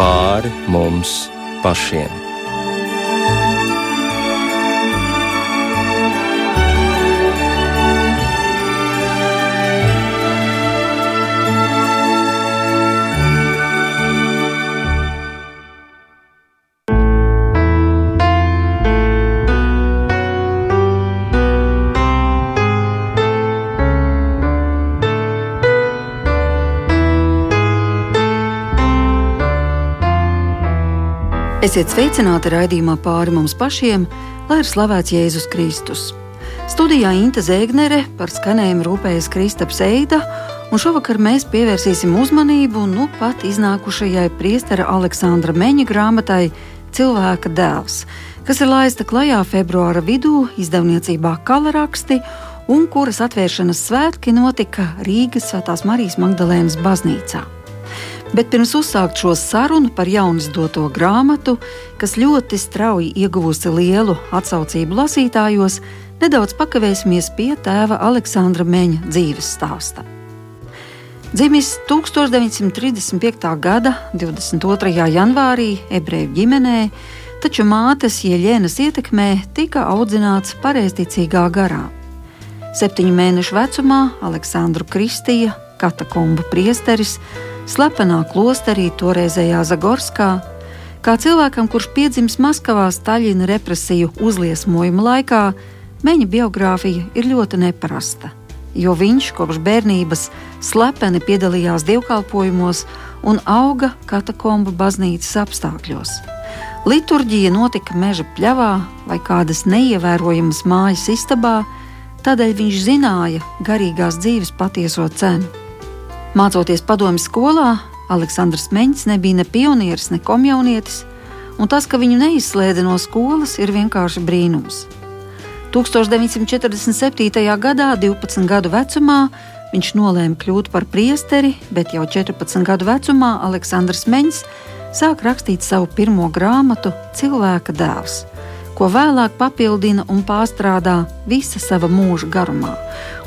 pāri mums pašiem. Esiet sveicināti raidījumā pāri mums pašiem, lai ir slavēts Jēzus Kristus. Studijā Inte Zēgnere par skanējumu rūpējas Kristaps Eida, un šovakar mēs pievērsīsim uzmanību nu pat iznākušajai priestera Aleksandra Meņa grāmatai Cilvēka dēls, kas ir laista klajā februāra vidū izdevniecībā Kalaraksti, un kuras atvēršanas svētki notika Rīgas Svētās Marijas Magdalēnas baznīcā. Bet pirms uzsākt šo sarunu par jaunizdoto grāmatu, kas ļoti strauji ieguvusi lielu atsaucību lasītājos, nedaudz pakavēsimies pie tēva Aleksandra Meņa dzīves stāsta. Dzimis 1935. gada 22. janvārī ebreju ģimenē, taču mātes Jeļienas ietekmē tika audzināts pareizticīgā garā. Septiņu mēnešu vecumā Aleksandru Kristīja, katakombu priesteris, slepenā klosterī toreizējā Zagorskā, kā cilvēkam, kurš piedzimis Maskavā Staļina represiju uzliesmojuma laikā, viņa biogrāfija ir ļoti neparasta, jo viņš kopš bērnības slepeni piedalījās dievkalpojumos un auga katakombu baznīcas apstākļos. Liturģija notika meža pļavā vai kādas neievērojamas mājas istabā, tādēļ viņš zināja garīgās dzīves patieso cenu. Mācoties padomju skolā, Aleksandrs Meņķis nebija ne pionieris, ne komjaunietis, un tas, ka viņu neizslēdza no skolas, ir vienkārši brīnums. 1947. gadā, 12 gadu vecumā, viņš nolēma kļūt par priesteri, bet jau 14 gadu vecumā Aleksandrs Meņķis sāk rakstīt savu pirmo grāmatu Cilvēka dēls ko vēlāk papildina un pārstrādā visa sava mūža garumā.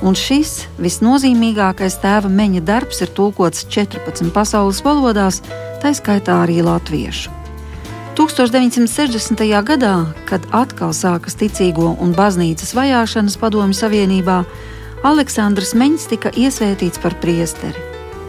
Un šis visnozīmīgākais tēva meņa darbs ir tulkots 14 pasaules valodās, tā skaitā arī latviešu. 1960. gadā, kad atkal sākas ticīgo un baznīcas vajāšanas padomju savienībā, Aleksandrs Meņš tika iesvētīts par priesteri.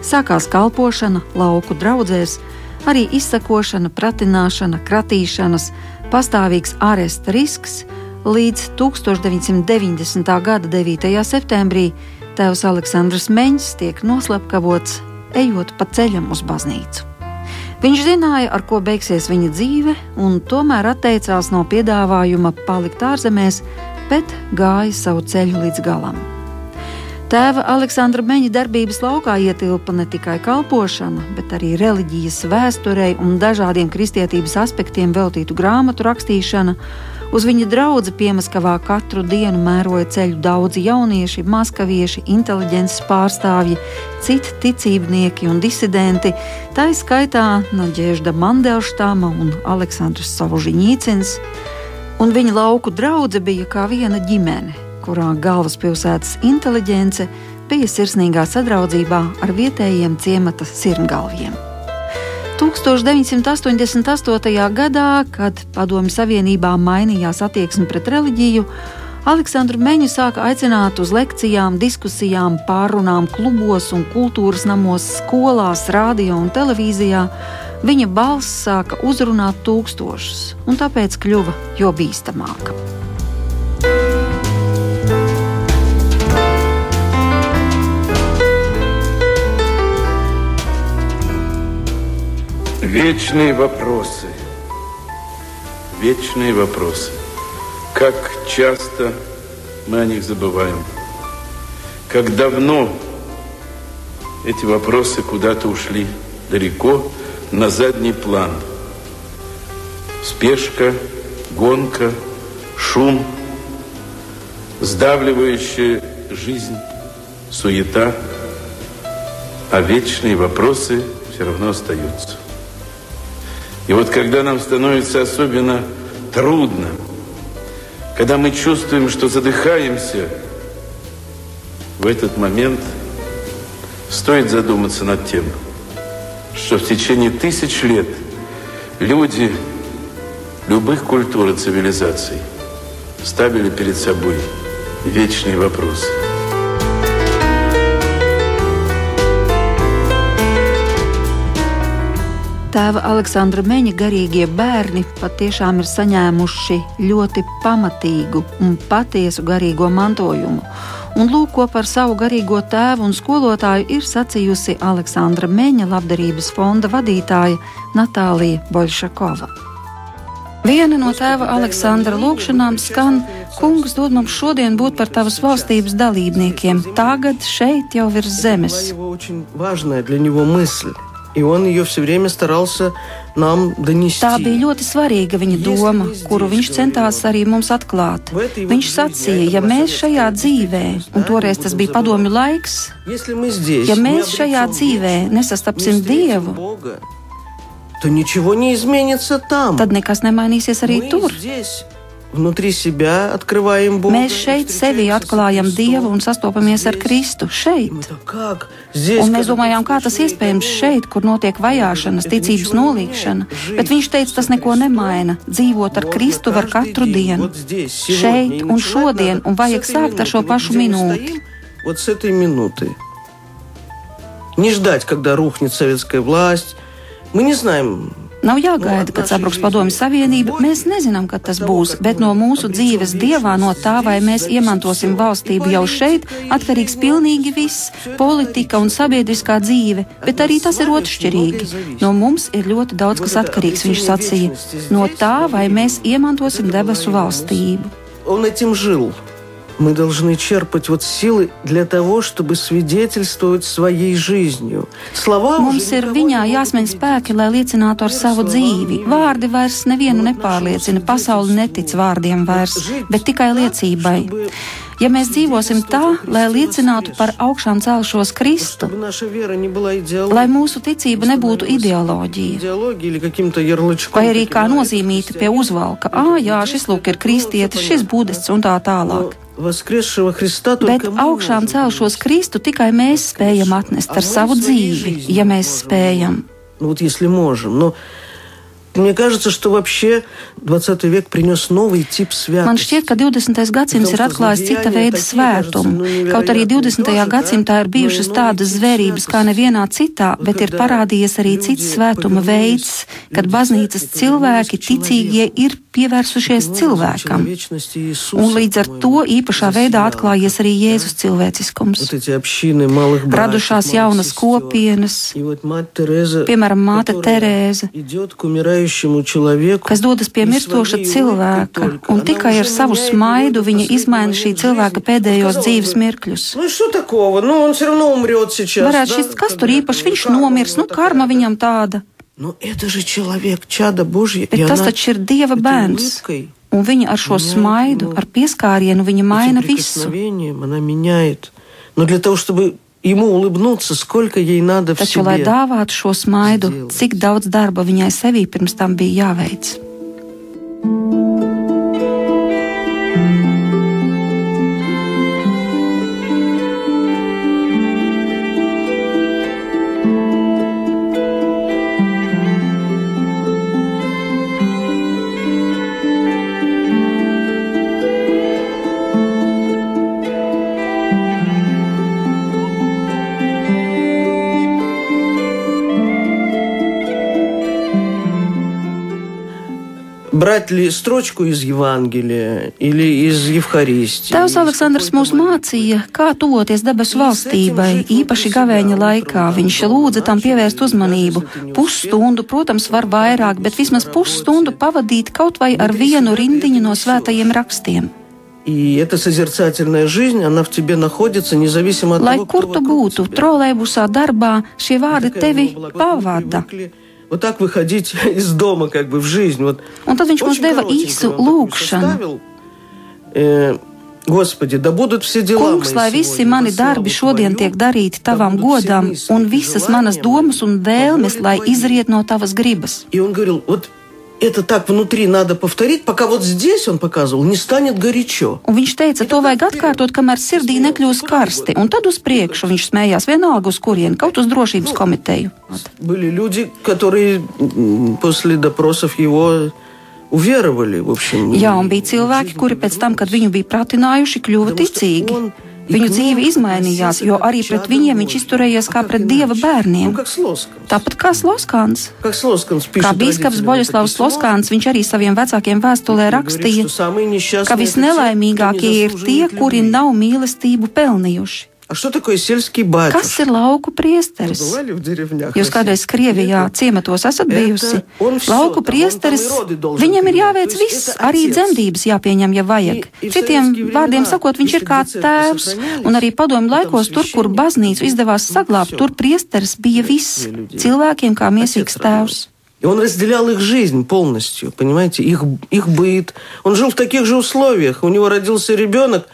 Sākās kalpošana lauku draugzēs, arī izsakošana, pratināšana, kratīšanas, pastāvīgs aresta risks, līdz 1990. gada 9. septembrī tēvs Aleksandrs Meņš tiek noslepkavots, ejot pa ceļam uz baznīcu. Viņš zināja, ar ko beigsies viņa dzīve, un tomēr atteicās no piedāvājuma palikt ārzemēs, bet gāja savu ceļu līdz galam. Tēva Aleksandra Meņa darbības laukā ietilpa ne tikai kalpošana, bet arī reliģijas vēsturei un dažādiem kristietības aspektiem veltītu grāmatu rakstīšana. Uz viņa draugu Piemaskavā katru dienu mēroja ceļu daudzi jaunieši, maskavieši, inteliģences pārstāvji, citi ticībnieki un disidenti, tā izskaitā Naģēžda Mandelštāma un Aleksandrs Savužiņīcins. Un viņa lauku drauga bija kā viena ģimene kurā galvaspilsētas inteliģence bija sirsnīgā sadraudzībā ar vietējiem ciemata sirmgalviem. 1988. gadā, kad Padomju Savienībā mainījās attieksme pret reliģiju, Aleksandru Meņu sāka aicināt uz lekcijām, diskusijām, pārunām klubos un kultūras namos, skolās, radio un televīzijā. Viņa balss sāka uzrunāt tūkstošus, un tāpēc kļuva jo bīstamāka. Вечные вопросы. Вечные вопросы. Как часто мы о них забываем. Как давно эти вопросы куда-то ушли далеко на задний план. Спешка, гонка, шум, сдавливающая жизнь, суета, а вечные вопросы все равно остаются. И вот когда нам становится особенно трудно, когда мы чувствуем, что задыхаемся, в этот момент стоит задуматься над тем, что в течение тысяч лет люди любых культур и цивилизаций ставили перед собой вечные вопросы. Tēva Aleksandra Meņa garīgie bērni patiešām ir saņēmuši ļoti pamatīgu un patiesu garīgo mantojumu. Un lūk, ko par savu garīgo tēvu un skolotāju ir sacījusi Aleksandra Meņa labdarības fonda vadītāja Natālija Boļšakova. Viena no tēva Aleksandra lūgšanām skan: Kungs dod mums šodien būt par tavas valstības dalībniekiem, tagad šeit jau virs zemes. И он ее все время старался нам донести. Tā bija ļoti svarīga viņa doma, kuru viņš centās arī mums atklāt. Viņš sacīja, ja mēs šajā dzīvē, un toreiz tas bija padomju laiks, ja mēs šajā dzīvē nesastapsim Dievu, tad nekas nemainīsies arī tur. Mēs šeit sevi atklājam Dievu un sastopamies ar Kristu. Šeit. Un mēs domājām, kā tas iespējams šeit, kur notiek vajāšanas, ticības nolīgšana. Bet viņš teica, tas neko nemaina. Dzīvot ar Kristu var katru dienu. Šeit un šodien, un vajag sākt ar šo pašu minūti. Вот с этой минуты. Не ждать, когда рухнет советская власть. Мы не знаем, Nav jāgaida, kad sabruks padomju savienība. Mēs nezinām, kad tas būs, bet no mūsu dzīves dievā, no tā, vai mēs iemantosim valstību jau šeit, atkarīgs pilnīgi viss - politika un sabiedriskā dzīve, bet arī tas ir otršķirīgi. No mums ir ļoti daudz kas atkarīgs, viņš sacīja, no tā, vai mēs iemantosim debesu valstību. Un lecim žilu Мы должны черпать вот силы для того, чтобы свидетельствовать своей жизнью. Слова Mums ir viņā jāsmeņ spēki, lai liecinātu ar savu dzīvi. Vārdi vairs nevienu nepārliecina, pasauli netic vārdiem vairs, bet tikai liecībai. Ja mēs dzīvosim tā, lai liecinātu par augšām celšos Kristu, lai mūsu ticība nebūtu ideoloģija, vai arī kā nozīmīta pie uzvalka, ah, jā, šis lūk ir kristietis, šis budists un tā tālāk. Bet augšām celšos Kristu tikai mēs spējam atnest ar savu dzīvi, ja mēs spējam. Nu, вот если можем. Но Мне кажется, что вообще 20 век принес новый тип святости. Man šķiet, ka 20. gadsimts ir atklājis cita veida svētumu. Kaut arī 20. gadsimtā ir bijušas tādas zvērības kā nevienā citā, bet ir parādījies arī cits svētuma veids, kad baznīcas cilvēki, ticīgie, ir pievērsušies cilvēkam. Un līdz ar to īpašā veidā atklājies arī Jēzus cilvēciskums. Radušās jaunas kopienas, piemēram, māte Terēze kas dodas pie mirstoša cilvēka, un tikai ar savu smaidu viņa izmaina šī cilvēka pēdējos dzīves mirkļus. Varētu šis, kas tur īpaši, viņš nomirs, nu karma viņam tāda. Nu, человек, Божье, Bet tas taču ir Dieva bērns. Un viņa ar šo smaidu, ar pieskārienu, viņa maina visu. Но для того, чтобы ему улыбнуться, сколько ей надо Taču, lai dāvātu šo smaidu, cik daudz darba viņai sevī pirms tam bija jāveic. брать ли строчку из Евангелия или из Евхаристии. Tēvs Aleksandrs mūs mācīja, kā tuvoties debesu valstībai, īpaši gavēņa laikā. Viņš lūdza tam pievērst uzmanību. Pusstundu, protams, var vairāk, bet vismaz pusstundu pavadīt kaut vai ar vienu rindiņu no svētajiem rakstiem. И эта созерцательная жизнь, она в тебе находится независимо от Lai того, kur tu būtu, trolēbusā, darbā, šie vārdi tevi pavada. вот так выходить из дома как бы в жизнь. Вот Un tad viņš mums deva īsu lūgšanu. Господи, да будут все дела Kungs, lai visi mani darbi šodien tiek darīti tavam godam, un visas manas domas un vēlmes, lai izriet no tavas gribas. И он говорил, вот это так внутри надо повторить, пока вот здесь он показывал, не станет горячо. Un viņš teica, to vajag atkārtot, kamēr sirdī nekļūs karsti, un tad uz priekšu viņš smējās vienalga uz kurieni, kaut uz drošības komiteju. Были люди, которые м, после допросов его уверовали, в общем. Jā, un bija cilvēki, kuri pēc tam, kad viņu bija pratinājuši, kļuva ticīgi. Viņu dzīve izmainījās, jo arī pret viņiem viņš izturējies kā pret dieva bērniem. Tāpat kā Sloskans. Kā biskups Boļuslavs Sloskans, viņš arī saviem vecākiem vēstulē rakstīja, ka visnelaimīgākie ir tie, kuri nav mīlestību pelnījuši. А что такое сельский Kas батюшка? ir lauku priesteris? Buvali в деревнях Jūs kādreiz Krievijā ciematos esat bijusi? Lauku priesteris, viņam ir jāveic viss, arī dzemdības jāpieņem, ja vajag. Citiem vārdiem sakot, viņš ir kā tēvs, un arī padomju laikos, tur, kur baznīcu izdevās saglābt, tur priesteris bija viss, cilvēkiem kā miesīgs tēvs. И он разделял их жизнь полностью, понимаете, их, их быт. Он жил в таких же условиях. У него родился ребенок,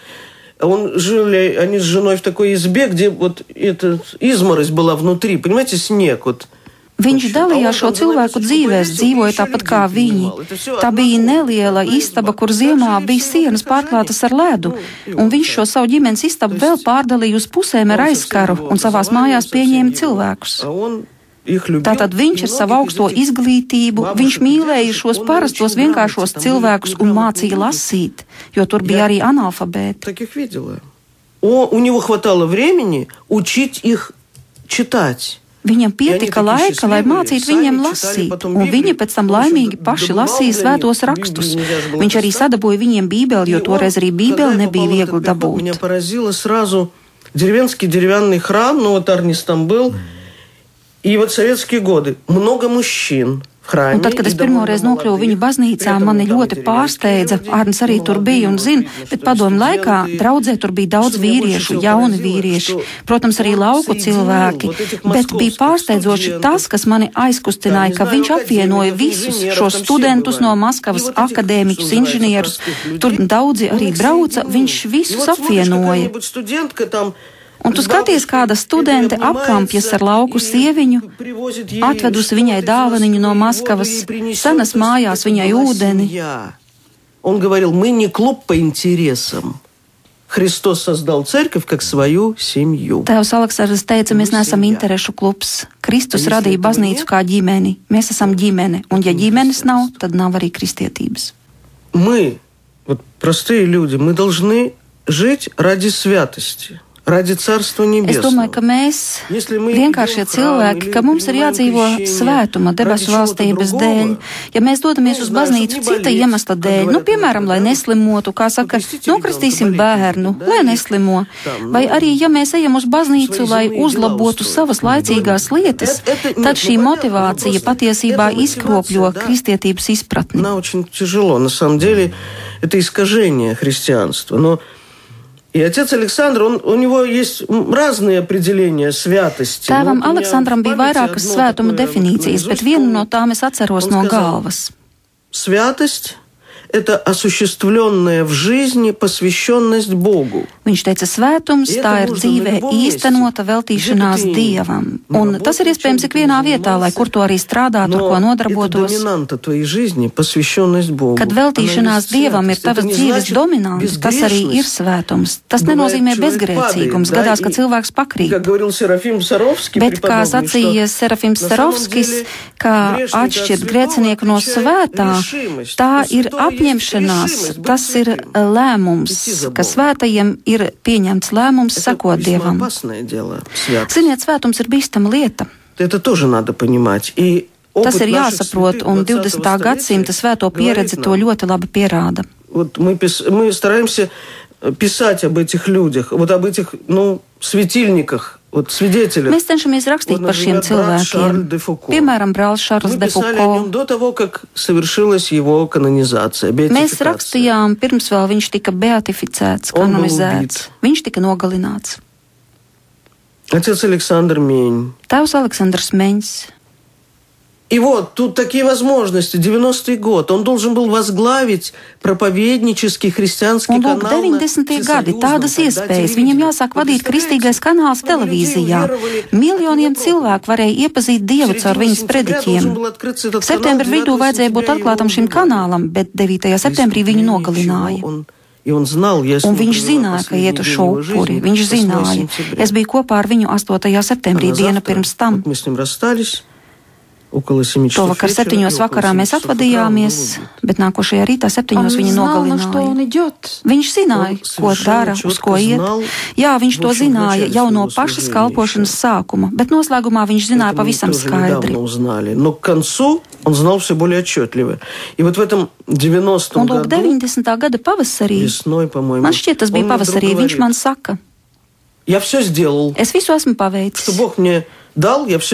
он жили, они с женой в такой избе, где вот эта изморозь была внутри, понимаете, снег вот. Viņš dalījās šo cilvēku dzīvēs, dzīvoja tāpat kā viņi. Tā bija neliela istaba, kur ziemā bija sienas pārklātas ar ledu, un viņš šo savu ģimenes istabu vēl pārdalīja uz pusēm ar aizskaru un savās mājās pieņēma cilvēkus. А он их любил. Tātad viņš ar savu augsto izglītību, viņš mīlēja šos parastos vienkāršos cilvēkus un mācīja lasīt, jo tur bija arī analfabēti. Таких видела. О, у него хватало времени учить их читать. Viņam pietika laika, lai mācītu viņiem lasīt, un viņi pēc tam laimīgi paši lasīja svētos rakstus. Viņš arī sadabūja viņiem bībeli, jo toreiz arī bībeli nebija viegli Меня dabūt. поразило сразу деревенский деревянный храм, ну вот Арнис там был, и вот советские годы. Много мужчин в храме. Un tad, kad es pirmoreiz nokļuvu viņu baznīcā, mani ļoti pārsteidza. Arnis arī tur bija un zina, bet padomu laikā draudzē tur bija daudz vīriešu, jauni vīrieši, protams, arī lauku cilvēki. Bet bija pārsteidzoši tas, kas mani aizkustināja, ka viņš apvienoja visus šos studentus no Maskavas akadēmiķus, inženierus. Tur daudzi arī brauca, viņš visus apvienoja. Un tu skaties, kāda studente apkampjas ar lauku sieviņu, atvedusi viņai dāvaniņu no Maskavas, sanas mājās viņai ūdeni. Он говорил, мы не клуб по интересам. Христос создал церковь как свою семью. Tēvs Aleksandrs teica, mēs neesam interešu klubs. Kristus radīja baznīcu kā ģimeni. Mēs esam ģimene, un ja ģimenes nav, tad nav arī kristietības. Мы, вот простые люди, мы должны жить ради святости. Ради Царства Es Небесного. domāju, ka mēs, vienkāršie cilvēki, ka mums ir jādzīvo svētuma debesu valstības dēļ. Ja mēs dodamies uz baznīcu cita iemesla dēļ, nu, piemēram, lai neslimotu, kā saka, nokristīsim bērnu, lai neslimo, vai arī, ja mēs ejam uz baznīcu, lai uzlabotu savas laicīgās lietas, tad šī motivācija patiesībā izkropļo kristietības izpratni. Она очень тяжело. На самом деле, это искажение христианства. Но и отец Александр, он, у него есть м, разные определения святости. Tēvam Ну, вот у меня Aleksandram в bija памяти vairākas одно svētuma такое definīcijas, bet наизусть vienu no помню. tām es atceros Он no сказал, galvas. Святость – это осуществленная в жизни посвященность Богу. Viņš teica, svētums tā ir dzīvē īstenota veltīšanās dievam. Un tas ir iespējams ikvienā vietā, lai kur to arī strādātu, ar ko это nodarbotos. доминанта твоей жизни, посвященность Богу. Kad Она veltīšanās есть dievam ir святость. Это tavas не dzīves значит dominants, tas arī ir безгрешность. svētums. Tas Bывает, nenozīmē человек bezgrēcīgums. падает, да, Gadās, ka и- cilvēks pakrīt. Как говорил Серафим Саровский, Bet, kā преподобный, sacīja что Serafims на самом Starovskis, деле kā грешника от atšķirt святого grēcinieku no отличает svētā, решимость. tā У ir святого есть apņemšanās, решимость быть tas ir святым. lēmums, Идти за ka Богом. svētajiem ir pieņemts lēmums Это sekot весьма Dievam. опасное дело, святость. Ziniet, svētums ir bīstama lieta. Это тоже надо понимать. И Tas опыт ir наших jāsaprot, святых un 20 20. gadsimta svēto pieredze говорит to нам, ļoti labi pierāda. Вот мы, пис- мы стараемся э, писать об этих людях, вот об этих, ну, светильниках, Мы cenšamies rakstīt par šiem cilvēkiem. Piemēram, brālis Šārls de Fuko. Mēs rakstījām pirms vēl viņš tika beatificēts, kanonizēts. Viņš tika nogalināts. Tēvs Aleksandrs Meņš. И вот тут такие возможности. 90-й год. Он должен был возглавить проповеднический христианский Un lūk, канал. 90. gadi, tādas iespējas. Viņam jāsāk vadīt kristīgais kanāls televīzijā. Miljoniem cilvēku varēja iepazīt Dievu caur viņas prediķiem. Septembra vidū vajadzēja būt atklātam šim kanālam, bet 9. septembrī viņu nogalināja. Un viņš zināja, ka iet uz šo upuri. Viņš zināja. Es biju kopā ar viņu 8. septembrī, dienu pirms tam. To vakar septiņos vakarā mēs atvadījāmies, bet nākošajā rītā septiņos viņu nogalināja. Viņš zināja, ko dara, uz ko iet. Jā, viņš to zināja jau no pašas kalpošanas sākuma, bet noslēgumā viņš zināja pavisam skaidri. Он знал все более отчетливо. И вот в этом 90-м году... 90. gada pavasarī, весной, по-моему, man šķiet, tas bija pavasarī, viņš man saka. Я все сделал. Es visu esmu paveicis. Что Бог мне dal, ja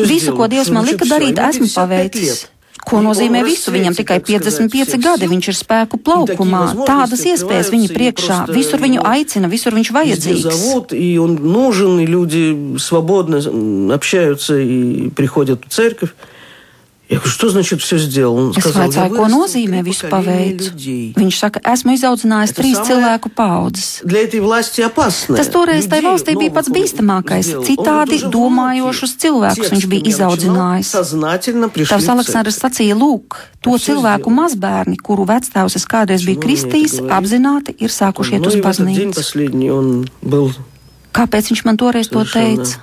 Visu, ko Dievs man lika darīt, esmu paveicis. Ko nozīmē visu? Viņam tikai 55 gadi, viņš ir spēku plaukumā, tādas iespējas viņa priekšā, visur viņu aicina, visur viņš vajadzīgs. И он нужен, и люди свободно общаются и приходят в церковь. Я говорю, что значит все сделал? Он es сказал, vaicāju, ko nozīmē visu paveicu. Viņš saka, esmu izaudzinājis Это trīs cilvēku paudzes. Tas toreiz tai valstī bija pats bīstamākais. Citādi domājošus cilvēkus viņš bija izaudzinājis. Tavs Aleksandrs sacīja, lūk, to cilvēku mazbērni, kuru vecstāvs es kādreiz biju kristījis, apzināti ir sākuši iet uz baznīcu. Kāpēc viņš man toreiz to teica?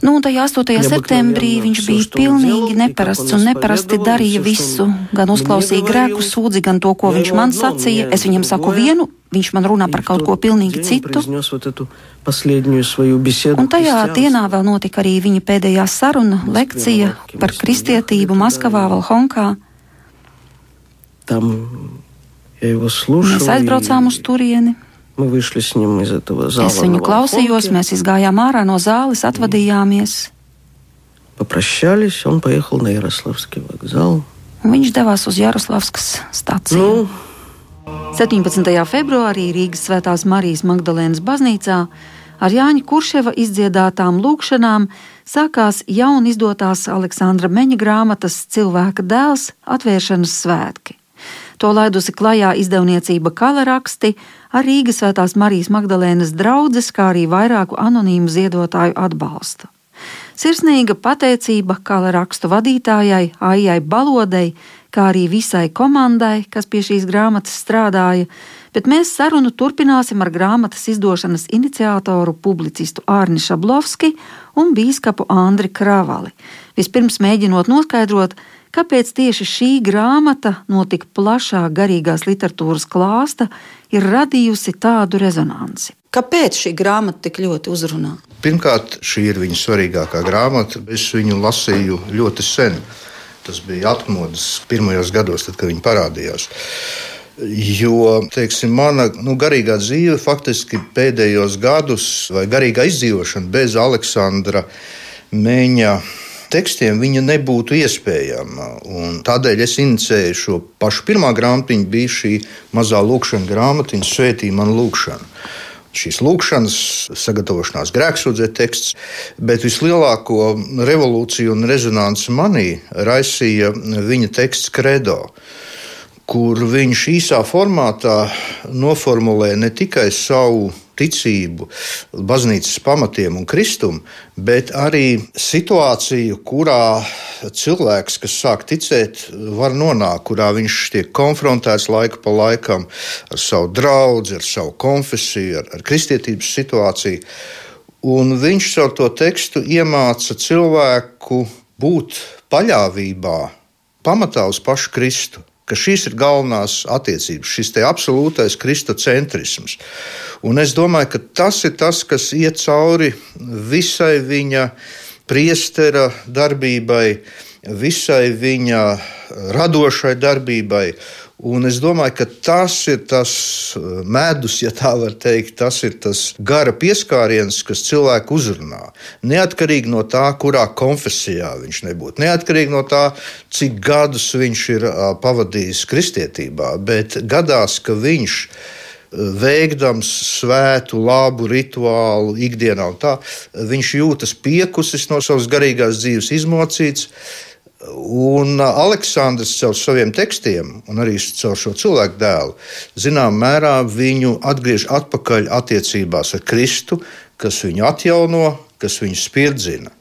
Nu, un tajā 8. septembrī viņš bija pilnīgi neparasts un neparasti darīja visu. Gan uzklausīja grēku sūdzi, gan to, ko viņš man sacīja. Es viņam saku vienu, viņš man runā par kaut ko pilnīgi citu. Un tajā dienā vēl notika arī viņa pēdējā saruna, lekcija par kristietību Maskavā, Valhonkā. Mēs aizbraucām uz turieni. Es viņu klausījos, mēs izgājām ārā no zāles, atvadījāmies. Попрощались, он поехал на Ярославский вокзал. Un viņš devās uz Jaroslavskas stāciju. Nu, 17. februārī Rīgas Svētās Marijas Magdalēnas baznīcā ar Jāņa Kurševa izdziedātām lūkšanām sākās jaun izdotās Aleksandra Meņa grāmatas Cilvēka dēls atvēršanas svētki. To laidusi klajā izdevniecība Kalaraksti ar Rīgas Svētās Marijas Magdalēnas draudzes, kā arī vairāku anonīmu ziedotāju atbalstu. Sirsnīga pateicība Kalarakstu vadītājai Aijai Balodei, kā arī visai komandai, kas pie šīs grāmatas strādāja, bet mēs sarunu turpināsim ar grāmatas izdošanas iniciatoru publicistu Ārni Šablovski un bīskapu Andri Kravali. Vispirms mēģinot noskaidrot, Kāpēc tieši šī grāmata no tik plašā garīgās literatūras klāsta ir radījusi tādu rezonanci? Kāpēc šī grāmata tik ļoti uzrunā? Pirmkārt, šī ir viņa svarīgākā grāmata. Es viņu lasīju ļoti sen. Tas bija atmodas pirmajos gados, tad, kad viņa parādījās. Jo teiksim, mana nu, garīgā dzīve faktiski pēdējos gadus, vai garīgā izdzīvošana bez Aleksandra Meņa tekstiem viņa nebūtu iespējama. Un tādēļ es inicēju šo pašu pirmā grāmatiņu, bija šī mazā lūkšana grāmatiņa, Svētī man lūkšana. Šīs lūkšanas, sagatavošanās grēksūdzē teksts, bet vislielāko revolūciju un rezonanci manī raisīja viņa teksts Credo kur viņš īsā formātā noformulē ne tikai savu ticību, baznīcas pamatiem un kristumu, bet arī situāciju, kurā cilvēks, kas sāk ticēt, var nonākt, kurā viņš tiek konfrontēts laiku pa laikam ar savu draugu, ar savu konfesiju, ar, ar kristietības situāciju. Un viņš caur to tekstu iemāca cilvēku būt paļāvībā, pamatā uz pašu Kristu ka šīs ir galvenās attiecības, šis absolūtais kristocentrisms. Un es domāju, ka tas ir tas, kas iet cauri visai viņa priestera darbībai, visai viņa radošai darbībai. Un es domāju, ka tas ir tas uh, medus, ja tā var teikt, tas ir tas gara pieskāriens, kas cilvēku uzrunā. Neatkarīgi no tā, kurā konfesijā viņš nebūtu, neatkarīgi no tā, cik gadus viņš ir uh, pavadījis kristietībā, bet gadās, ka viņš veikdams svētu, labu rituālu ikdienā, tā, viņš jūtas piekusis no savas garīgās dzīves, izmocīts. Un Aleksandrs caur saviem tekstiem, un arī caur šo cilvēku dēlu, zināmā mērā viņu atgriež atpakaļ attiecībās ar Kristu, kas viņu atjauno, kas viņu spirdzina.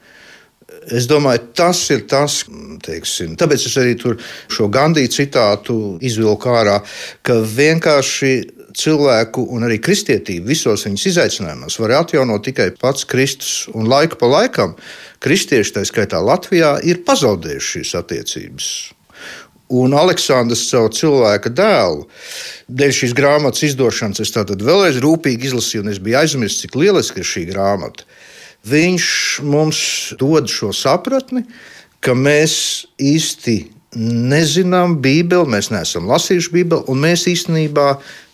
Es domāju, tas ir tas, teiksim, tāpēc es arī tur šo Gandiju citātu izvilku ārā, ka vienkārši cilvēku un arī kristietību visos viņas izaicinājumos var atjaunot tikai pats Kristus. Un laiku pa laikam kristieši, tā skaitā Latvijā, ir pazaudējuši šīs attiecības. Un Aleksandrs savu cilvēka dēlu, dēļ šīs grāmatas izdošanas, es tātad vēlreiz rūpīgi izlasīju, un es biju aizmirsis, cik lieliski ir šī grāmata. Viņš mums dod šo sapratni, ka mēs īsti nezinām Bībeli, mēs neesam lasījuši Bībeli, un mēs īstenībā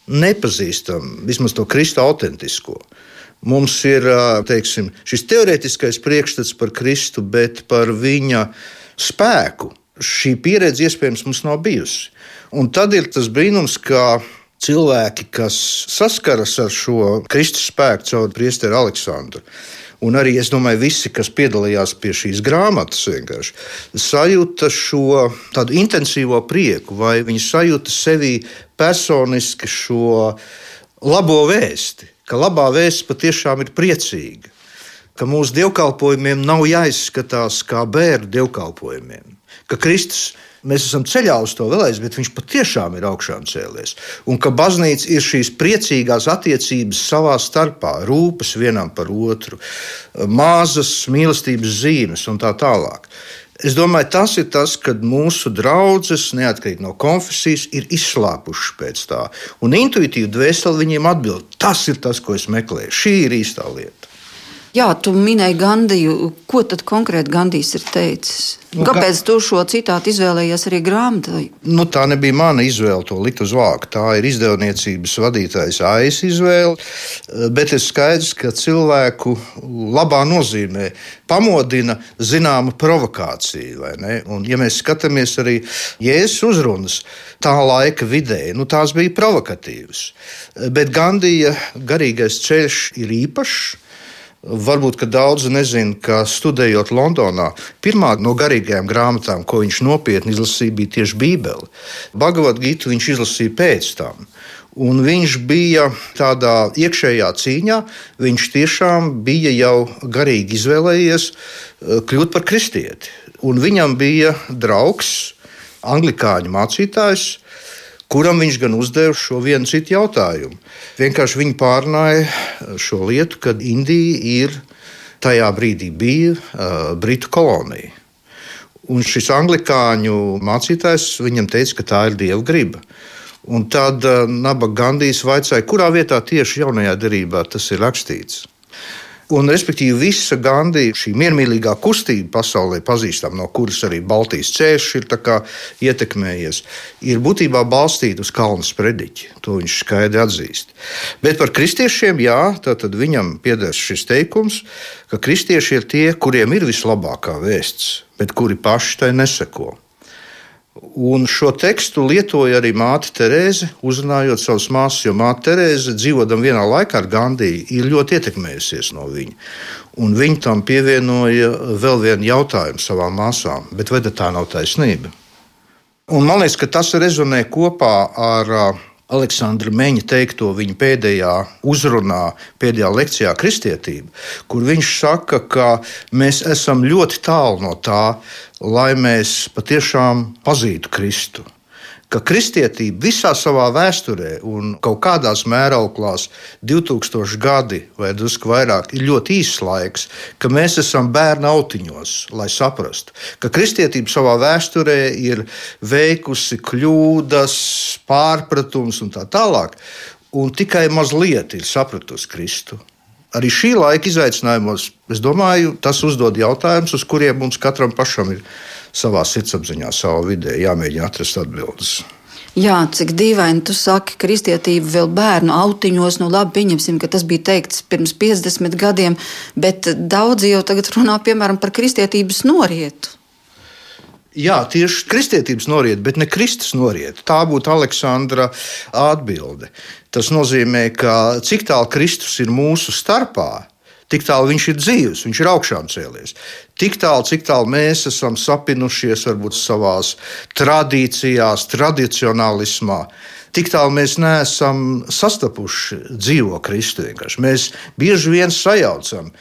nepazīstam vismaz to Kristu autentisko. Mums ir teiksim, šis teorētiskais priekšstats par Kristu, bet par viņa spēku šī pieredze iespējams mums nav bijusi. Un tad ir tas brīnums, ka cilvēki, kas saskaras ar šo Kristus spēku caur priesteri Aleksandru, un arī es domāju, visi, kas piedalījās pie šīs grāmatas, vienkārši sajūta šo tādu intensīvo prieku, vai viņi sajūta sevī personiski šo labo vēsti, ka labā vēsts patiešām ir priecīga, ka mūsu dievkalpojumiem nav jāizskatās kā bērnu dievkalpojumiem ka Kristus mēs esam ceļā uz to vēlreiz, bet viņš patiešām ir augšām cēlies. Un ka baznīca ir šīs priecīgās attiecības savā starpā, rūpes vienam par otru, mazas mīlestības zīmes un tā tālāk. Es domāju, tas ir tas, kad mūsu draugs, neatkarīgi no konfesijas, ir izslāpušas pēc tā. Un intuitīvi dvēseli viņiem atbild, tas ir tas, ko es meklēju. Šī ir īstā lieta. Jā, tu minēji Gandiju. Ko tad konkrēti Gandijs ir teicis? Nu, Kāpēc tu šo citātu izvēlējies arī grāmatā? Nu, tā nebija mana izvēle to likt uz vāka. Tā ir izdevniecības vadītājs AIS izvēle. Bet ir skaidrs, ka cilvēku labā nozīmē pamodina zināma provokācija. Un, ja mēs skatāmies arī Jēzus uzrunas tā laika vidē, nu, tās bija provokatīvas. Bet Gandija garīgais ceļš ir īpašs. Varbūt daudzi nezina, ka studējot Londonā, pirmā no garīgajām grāmatām, ko viņš nopietni izlasīja, bija tieši Bībele. Bhagavad Gita viņš izlasīja pēc tam. Un viņš bija tādā iekšējā cīņā, viņš tiešām bija jau garīgi izvēlējies eh, kļūt par kristieti. Un viņam bija draugs, anglikāņu mācītājs, kuram viņš gan uzdeva šo vienu citu jautājumu. Vienkārši viņi pārnāja šo lietu, kad Indija ir tajā brīdī bija uh, Britu kolonija. Un šis anglikāņu mācītājs viņam teica, ka tā ir dieva griba. Un tad uh, Nabaga Gandijs vaicāja, kurā vietā tieši jaunajā derībā tas ir rakstīts. Un, respektīvi, visa Gandija, šī miermīlīgā kustība pasaulē, pazīstama, no kuras arī Baltijas ceļš ir ietekmējies, ir būtībā balstīta uz kalnu sprediķi. To viņš skaidri atzīst. Bet par kristiešiem, jā, tad viņam pieder šis teikums, ka kristieši ir tie, kuriem ir vislabākā vēsts, bet kuri paši tai neseko. Un šo tekstu lietoja arī māte Terēze, uzrunājot savus māsas, jo māte Terēze, dzīvodam vienā laikā ar Gandiju, ir ļoti ietekmējusies no viņa. Un viņa tam pievienoja vēl vienu jautājumu savām māsām, bet vai tā nav taisnība? Un man liekas, ka tas rezonē kopā ar Aleksandra Meņa teikto viņa pēdējā uzrunā, pēdējā lekcijā Kristietība, kur viņš saka, ka mēs esam ļoti tālu no tā, lai mēs patiešām pazītu Kristu ka kristietība visā savā vēsturē un kaut kādās mērauklās 2000 gadi vai drusku vairāk ir ļoti īss laiks, ka mēs esam bērnu autiņos, lai saprastu, ka kristietība savā vēsturē ir veikusi kļūdas, pārpratums un tā tālāk, un tikai mazliet ir sapratusi Kristu. Arī šī laika izaicinājumos, es domāju, tas uzdod jautājumus, uz kuriem mums katram pašam ir savā sirdsapziņā, savā vidē jāmēģina atrast atbildes. Jā, cik dīvaini tu saki, kristietība vēl bērnu autiņos. Nu, labi, pieņemsim, ka tas bija teikts pirms 50 gadiem, bet daudzi jau tagad runā piemēram par kristietības norietu. Jā, tieši kristietības noriet, bet ne Kristus noriet. Tā būtu Aleksandra atbilde. Tas nozīmē, ka cik tālu Kristus ir mūsu starpā, tik tālu viņš ir dzīves, viņš ir augšām cēlies. Tik tālu, cik tālu mēs esam sapinušies, varbūt savā tradīcijās, tradicionālismā, tik tālu mēs neesam sastapuši dzīvo Kristu. Vienkārši. Mēs bieži vien sajaucam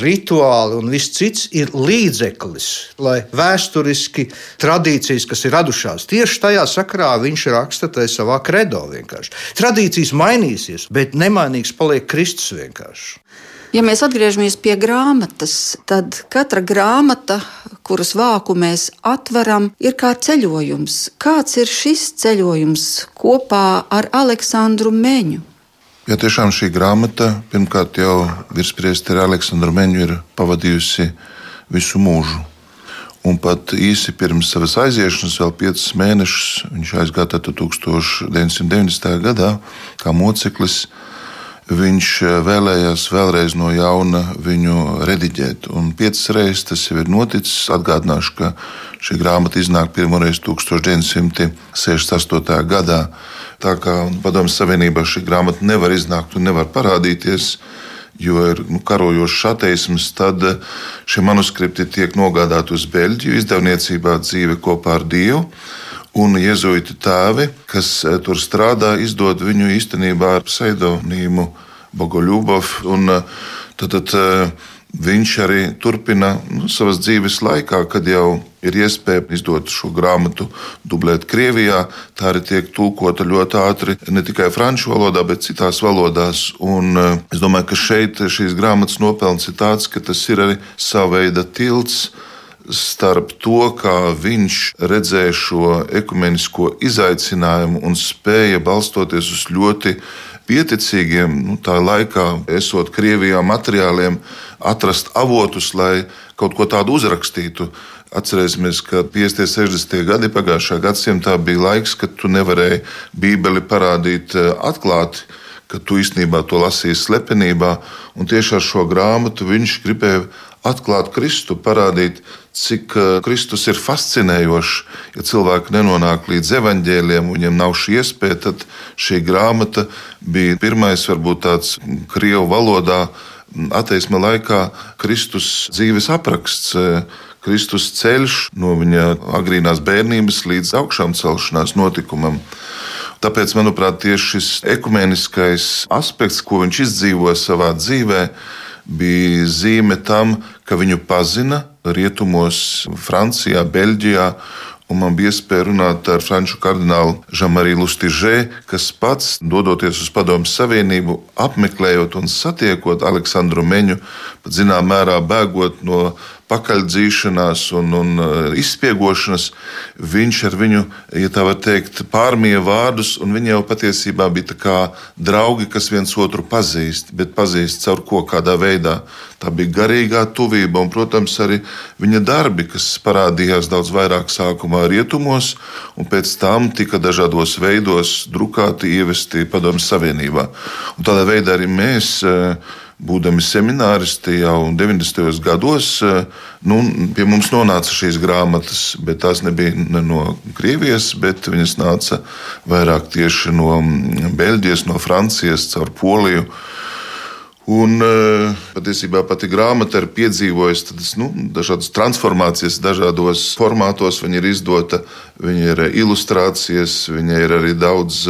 rituāli un viss cits ir līdzeklis, lai vēsturiski tradīcijas, kas ir radušās tieši tajā sakrā, viņš raksta tajā savā kredo vienkārši. Tradīcijas mainīsies, bet nemainīgs paliek Kristus vienkārši. Ja mēs atgriežamies pie grāmatas, tad katra grāmata, kuras vāku mēs atveram, ir kā ceļojums. Kāds ir šis ceļojums kopā ar Aleksandru Meņu? Jo tiešām šī grāmata, pirmkārt, jau virspriesteri Aleksandra Meņu ir pavadījusi visu mūžu. Un pat īsi pirms savas aiziešanas, vēl piecus mēnešus, viņš aizgāja 1990. gadā kā moceklis. Viņš vēlējās vēlreiz no jauna viņu rediģēt. Un piecas reizes tas jau ir noticis. Atgādināšu, ka šī grāmata iznāk pirmoreiz 1968. gadā Tā kā Padomju Savienībā šī grāmata nevar iznākt un nevar parādīties, jo ir nu, karojošs ateisms, tad eh, šie manuskripti tiek nogādāti uz Beļģiju izdevniecībā dzīve kopā ar Dievu. Un jēzuīti tēvi, kas eh, tur strādā, izdod viņu īstenībā ar pseidonīmu Bogoļubov. Eh, tad, tad viņš arī turpina nu, savas dzīves laikā, kad jau ir iespēja izdot šo grāmatu, dublēt Krievijā. Tā arī tiek tulkota ļoti ātri ne tikai franču valodā, bet citās valodās. Un es domāju, ka šeit šīs grāmatas nopelns ir tāds, ka tas ir arī sava veida tilts starp to, kā viņš redzēja šo ekumenisko izaicinājumu un spēja balstoties uz ļoti pieticīgiem, nu, tā laikā, esot Krievijā materiāliem, atrast avotus, lai kaut ko tādu uzrakstītu. Atcerēsimies, ka 50. un 60. gadi pagājušā gadsimtā bija laiks, kad tu nevarēji Bībeli parādīt eh, atklāti, ka tu īstenībā to lasīji slepenībā. Tieši ar šo grāmatu viņš gribēja atklāt Kristu, parādīt, cik eh, Kristus ir fascinējošs. Ja cilvēki nenonāk līdz evaņģēliem, viņiem nav šī iespēja, tad šī grāmata bija pirmais, varbūt tāds krievu valodā ateisma laikā Kristus dzīves apraksts. E, Kristus ceļš no viņa agrīnās bērnības līdz augšām celšanās notikumam. Tāpēc, manuprāt, tieši šis ekumeniskais aspekts, ko viņš izdzīvoja savā dzīvē, bija zīme tam, ka viņu pazina rietumos, Francijā, Beļģijā Un man bija iespēja runāt ar franču kardinālu Žamariju Lustižē, kas pats, dodoties uz Padomju Savienību, apmeklējot un satiekot Aleksandru Meņu, pat zināmā mērā bēgot no pakaļdzīšanās un, un uh, izspiegošanas, viņš ar viņu, ja tā var teikt, pārmīja vārdus, un viņi jau patiesībā bija kā draugi, kas viens otru pazīst, bet pazīst caur ko kādā veidā. Tā bija garīgā tuvība, un, protams, arī viņa darbi, kas parādījās daudz vairāk sākumā rietumos, un pēc tam tika dažādos veidos drukāti, ievesti Padomju Savienībā. Un tādā veidā arī mēs uh, būdami semināristi jau 90. gados, eh, nu, pie mums nonāca šīs grāmatas, bet tās nebija ne no Krievijas, bet viņas nāca vairāk tieši no mm, Beļģijas, no Francijas, caur Poliju. Un eh, patiesībā pati grāmata ir piedzīvojusi tādas, nu, dažādas transformācijas, dažādos formātos. Viņa ir izdota, viņa ir ilustrācijas, viņa ir arī daudz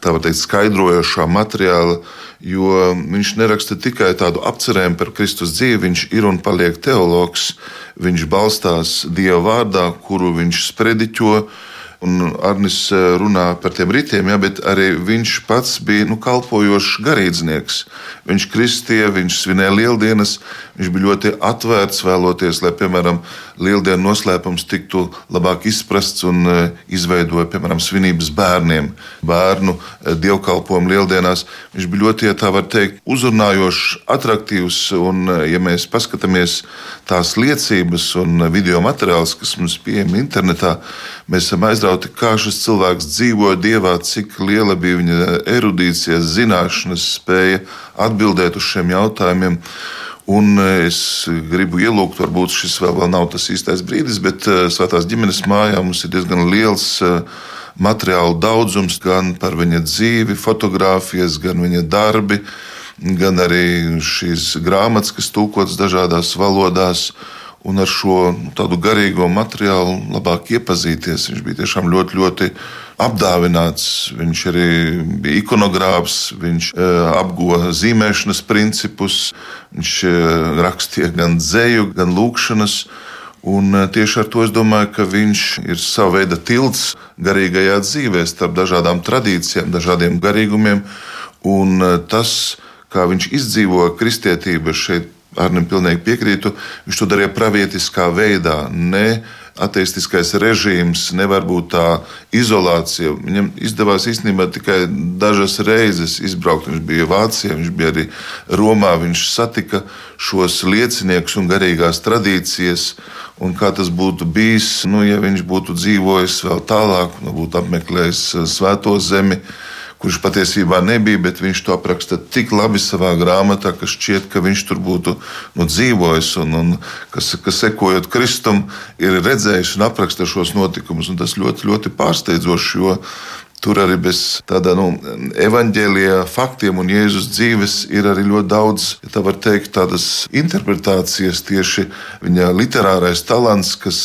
tā teikt, skaidrojošā materiāla jo viņš neraksta tikai tādu apcerējumu par Kristus dzīvi, viņš ir un paliek teologs. Viņš balstās Dieva vārdā, kuru viņš sprediķo Un Arnis eh, runā par tiem ritiem, ja, bet arī viņš pats bija nu, kalpojošs garīdznieks. Viņš kristīja, viņš svinēja lieldienas, viņš bija ļoti atvērts, vēloties, lai, piemēram, lieldienu noslēpums tiktu labāk izprasts un eh, izveidoja, piemēram, svinības bērniem, bērnu eh, dievkalpojumu lieldienās. Viņš bija ļoti, ja tā var teikt, uzrunājošs, attraktīvs. Un, ja mēs paskatāmies tās liecības un video materiālus, kas mums pieejami internetā, mēs esam aizrauti kā šis cilvēks dzīvoja dievā, cik liela bija viņa erudīcija, zināšanas, spēja atbildēt uz šiem jautājumiem. Un es gribu ielūgt, varbūt šis vēl nav tas īstais brīdis, bet Svētās ģimenes mājā mums ir diezgan liels materiālu daudzums gan par viņa dzīvi, fotografijas, gan viņa darbi, gan arī šīs grāmatas, kas tulkotas dažādās valodās un ar šo nu, tādu garīgo materiālu labāk iepazīties. Viņš bija tiešām ļoti, ļoti apdāvināts. Viņš arī bija ikonogrāfs, viņš e, apguva zīmēšanas principus, viņš e, rakstīja gan dzēju, gan lūkšanas. Un e, tieši ar to es domāju, ka viņš ir sava veida tilts garīgajā dzīvē starp dažādām tradīcijām, dažādiem garīgumiem. Un tas, kā viņš izdzīvoja kristietību šeit Arnim pilnīgi piekrītu. Viņš to darīja pravietiskā veidā. Ne ateistiskais režīms, nevar būt tā izolācija. Viņam izdevās īstenībā tikai dažas reizes izbraukt. Viņš bija Vācijā, viņš bija arī Romā. Viņš satika šos lieciniekus un garīgās tradīcijas. Un kā tas būtu bijis, nu, ja viņš būtu dzīvojis vēl tālāk, nu, būtu apmeklējis Svēto zemi kurš patiesībā nebija, bet viņš to apraksta tik labi savā grāmatā, ka šķiet, ka viņš tur būtu nu, dzīvojis un, un kas, kas sekojot Kristum, ir redzējis un apraksta šos notikumus. Tas ļoti, ļoti pārsteidzoši, jo Tur arī bez tāda nu, evaņģēlīja faktiem un Jēzus dzīves ir arī ļoti daudz, ja tā var teikt, tādas interpretācijas, tieši viņa literārais talants, kas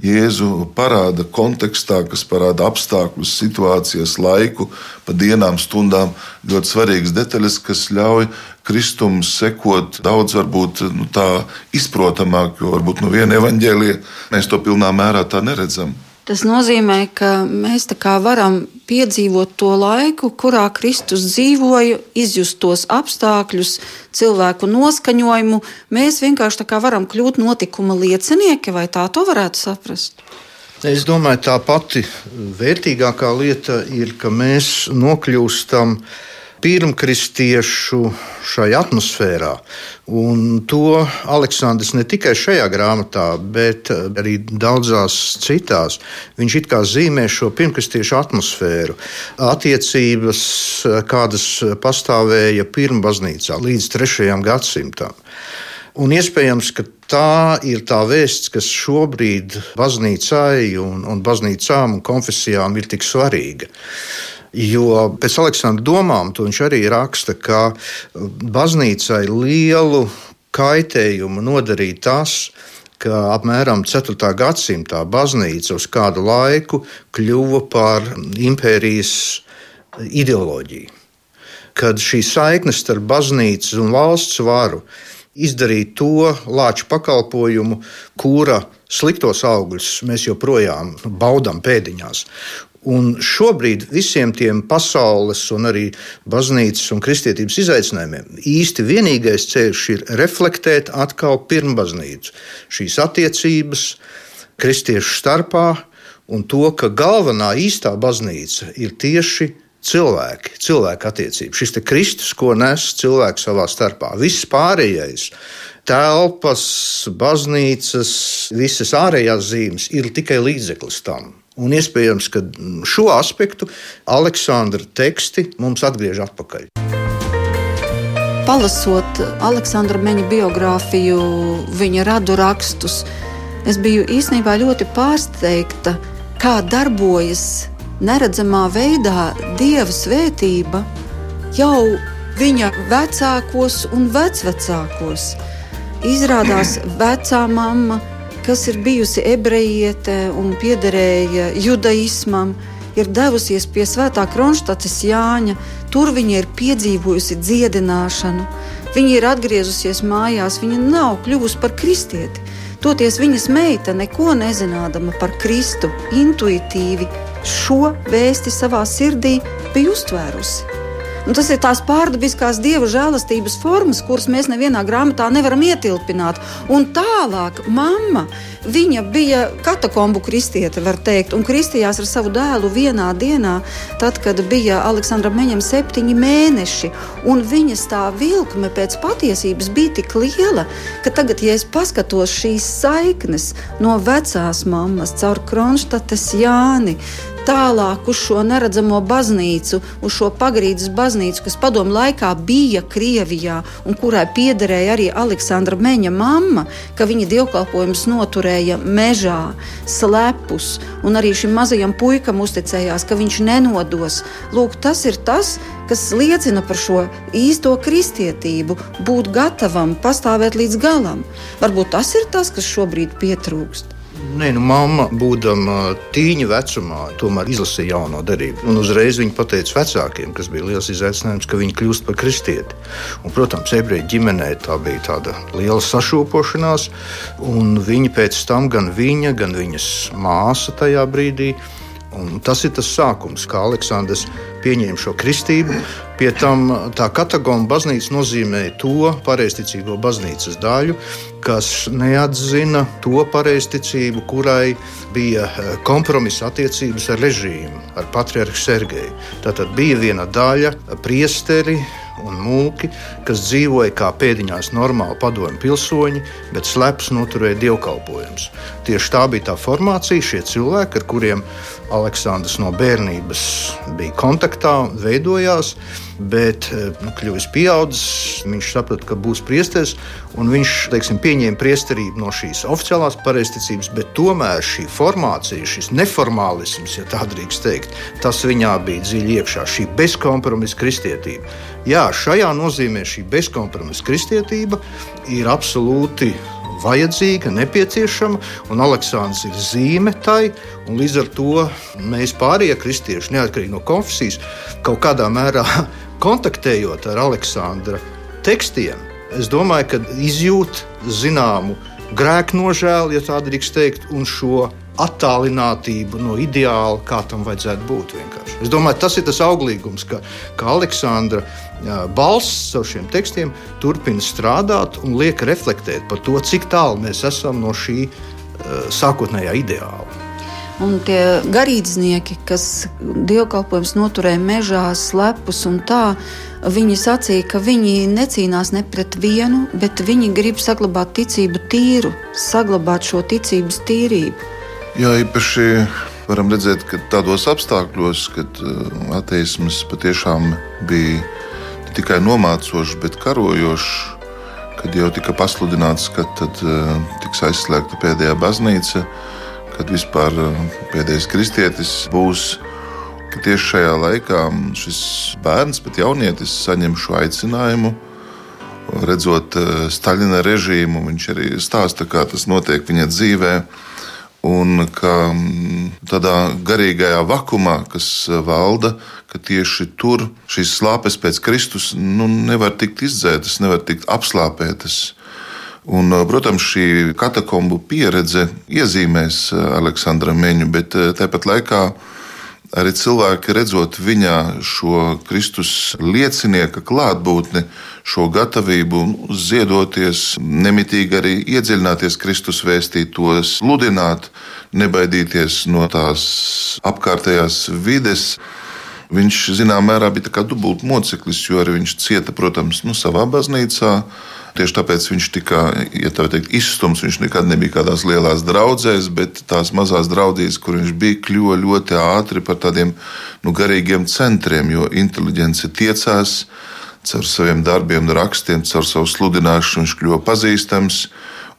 Jēzu parāda kontekstā, kas parāda apstākļus, situācijas, laiku, pa dienām, stundām. Ļoti svarīgas detaļas, kas ļauj Kristum sekot daudz, varbūt nu, tā izprotamāk, jo varbūt no viena evaņģēlīja mēs to pilnā mērā neredzam. Tas nozīmē, ka mēs varam piedzīvot to laiku, kurā Kristus dzīvoja, izjust tos apstākļus, cilvēku noskaņojumu. Mēs vienkārši varam kļūt notikuma liecinieki, vai tā to varētu saprast? Es domāju, tā pati vērtīgākā lieta ir, ka mēs nokļūstam pirmkristiešu šai atmosfērā. Un to Aleksandrs ne tikai šajā grāmatā, bet arī daudzās citās. Viņš it kā zīmē šo pirmkristiešu atmosfēru, attiecības, kādas pastāvēja pirmbaznīcā līdz 3. gadsimtam. Un iespējams, ka tā ir tā vēsts, kas šobrīd baznīcai un, un baznīcām un konfesijām ir tik svarīga. Jo pēc Aleksandra domām viņš arī raksta, ka baznīcai lielu kaitējumu nodarīja tas, ka apmēram 4. gadsimtā baznīca uz kādu laiku kļuva par impērijas ideoloģiju. Kad šī saikne starp baznīcas un valsts varu izdarīja to lāču pakalpojumu, kura sliktos augļus mēs joprojām baudām pēdiņās. Un šobrīd visiem tiem pasaules, un arī baznīcas un kristietības izaicinājumiem īsti vienīgais ceļš ir reflektēt atkal pirmbaznīcu, šīs attiecības kristiešu starpā, un to, ka galvenā īstā baznīca ir tieši cilvēki, cilvēku attiecības. Šis Kristus, ko nes cilvēks savā starpā. Viss pārējais, telpas, baznīcas, visas ārējās zīmes ir tikai līdzeklis tam. Un iespējams, ka šo aspektu Aleksandra teksti mums atgriež atpakaļ. Palasot Aleksandra Meņa biogrāfiju, viņa radu rakstus, es biju īstenībā ļoti pārsteigta, kā darbojas neredzamā veidā dieva svētība jau viņa vecākos un vecvecākos. Izrādās, vecā mamma kas ir bijusi ebrejiete un piederēja judaismam, ir devusies pie Svētā Kronštates Jāņa. Tur viņa ir piedzīvojusi dziedināšanu. Viņa ir atgriezusies mājās, viņa nav kļuvusi par kristieti. Toties viņas meita, neko nezinādama par Kristu, intuitīvi šo vēsti savā sirdī bija uztvērusi. Nu, tas ir tās pārdabiskās dieva žēlastības formas, kuras mēs nevienā grāmatā nevaram ietilpināt. Un tālāk, mamma, viņa bija katakombu kristiete, var teikt, un kristījās ar savu dēlu vienā dienā, tad, kad bija Aleksandra Meņam septiņi mēneši. Un viņas tā vilkme pēc patiesības bija tik liela, ka tagad, ja es paskatos šīs saiknes no vecās mammas caur Kronštates Jāni, tālāk uz šo neredzamo baznīcu, uz šo pagrīdes baznīcu, kas padomu laikā bija Krievijā un kurai piederēja arī Aleksandra Meņa mamma, ka viņa dievkalpojumus noturēja mežā, slepus, un arī šim mazajam puikam uzticējās, ka viņš nenodos. Lūk, tas ir tas, kas liecina par šo īsto kristietību, būt gatavam, pastāvēt līdz galam. Varbūt tas ir tas, kas šobrīd pietrūkst. Nē, nu, mamma, būdama tīņa vecumā, tomēr izlasīja jauno derību. Un uzreiz viņa pateica vecākiem, kas bija liels izaicinājums, ka viņi kļūst par kristieti. Un, protams, ebreju ģimenē tā bija tāda liela sašūpošanās, un viņi pēc tam, gan viņa, gan viņas māsa tajā brīdī, Un tas ir tas sākums, kā Aleksandrs pieņēma šo kristību. Pie tam tā katagona baznīca nozīmē to pareizticīgo baznīcas daļu, kas neatzina to pareizticību, kurai bija eh, kompromisa attiecības ar režīmu, ar patriarhu Sergeju. Tātad bija viena daļa priesteri un mūki, kas dzīvoja kā pēdiņās normāli padomju pilsoņi, bet sleps noturēja dievkalpojumus. Tieši tā bija tā formācija, šie cilvēki, ar kuriem Aleksandrs no bērnības bija kontaktā, veidojās. Bet, eh, nu, kļuvis pieaudzis, viņš saprata, ka būs priesteris, un viņš teiksim, pieņēma priesterību no šīs oficiālās pareizticības, bet tomēr šī formācija, šis neformālisms, ja tā drīkst teikt, tas viņā bija dziļi iekšā, šī bezkompromisa kristietība. Jā, šajā nozīmē šī bezkompromisa kristietība ir absolūti vajadzīga, nepieciešama, un Aleksandrs ir zīme tai. Līdz ar to mēs pārējie kristieši, neatkarīgi no konfesijas, kaut kādā mērā kontaktējot ar Aleksandra tekstiem, es domāju, ka izjūt zināmu grēku nožēlu, ja tā drīkst teikt, un šo attālinātību no ideāla, kā tam vajadzētu būt. Vienkārši. Es domāju, tas ir tas auglīgums, ka, ka Aleksandra balss ar šiem tekstiem turpina strādāt un liek reflektēt par to, cik tālu mēs esam no šī uh, sākotnējā ideāla. Un tie garīdznieki, kas dievkalpojums noturēja mežā, slepus un tā, viņi sacīja, ka viņi necīnās ne pret vienu, bet viņi grib saglabāt ticību tīru, saglabāt šo ticības tīrību. Jā, īpaši varam redzēt, ka tādos apstākļos, kad uh, ateisms patiešām bija ne tikai nomācošs, bet karojošs, kad jau tika pasludināts, ka tad uh, tiks aizslēgta pēdējā baznīca kad vispār eh, pēdējais kristietis būs. Tieši šajā laikā šis bērns, pat jaunietis, saņem šo aicinājumu. Redzot eh, Staļina režīmu, viņš arī stāsta, kā tas notiek viņa dzīvē. Un ka mm, tādā garīgajā vakumā, kas eh, valda, ka tieši tur šīs slāpes pēc Kristus nu, nevar tikt izdzētas, nevar tikt apslāpētas. Un, uh, protams, šī katakombu pieredze iezīmēs uh, Aleksandra Meņu, bet uh, tāpat laikā arī cilvēki redzot viņā šo Kristus liecinieka klātbūtni, šo gatavību nu, ziedoties, nemitīgi arī iedziļināties Kristus vēstītos, sludināt, nebaidīties no tās apkārtējās vides. Viņš zināmā mērā bija dubult moceklis, jo arī viņš cieta, protams, nu, savā baznīcā Tieši tāpēc viņš tika ja teikt, izstumts. Viņš nekad nebija kādās lielās draudzēs, bet tās mazās draudzīs, kur viņš bija, kļuva ļoti ātri par tādiem nu, garīgiem centriem, jo inteliģence tiecās caur saviem darbiem, rakstiem, caur savu sludināšanu. Viņš kļuva pazīstams.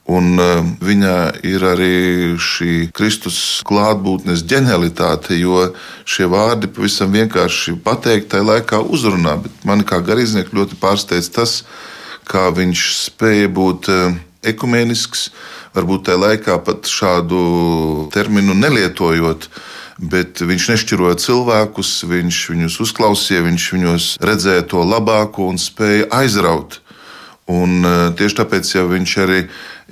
Un uh, viņā ir arī šī Kristus klātbūtnes ģenialitāte, jo šie vārdi pavisam vienkārši pateikt, tajā laikā uzrunā. Bet man kā garīdznieku ļoti pārsteidz tas, ka kā viņš spēja būt eh, ekumenisks, varbūt tajā laikā pat šādu terminu nelietojot. Bet viņš nešķiroja cilvēkus, viņš viņus uzklausīja, viņš viņos redzēja to labāko un spēja aizraut. Un eh, tieši tāpēc jau viņš arī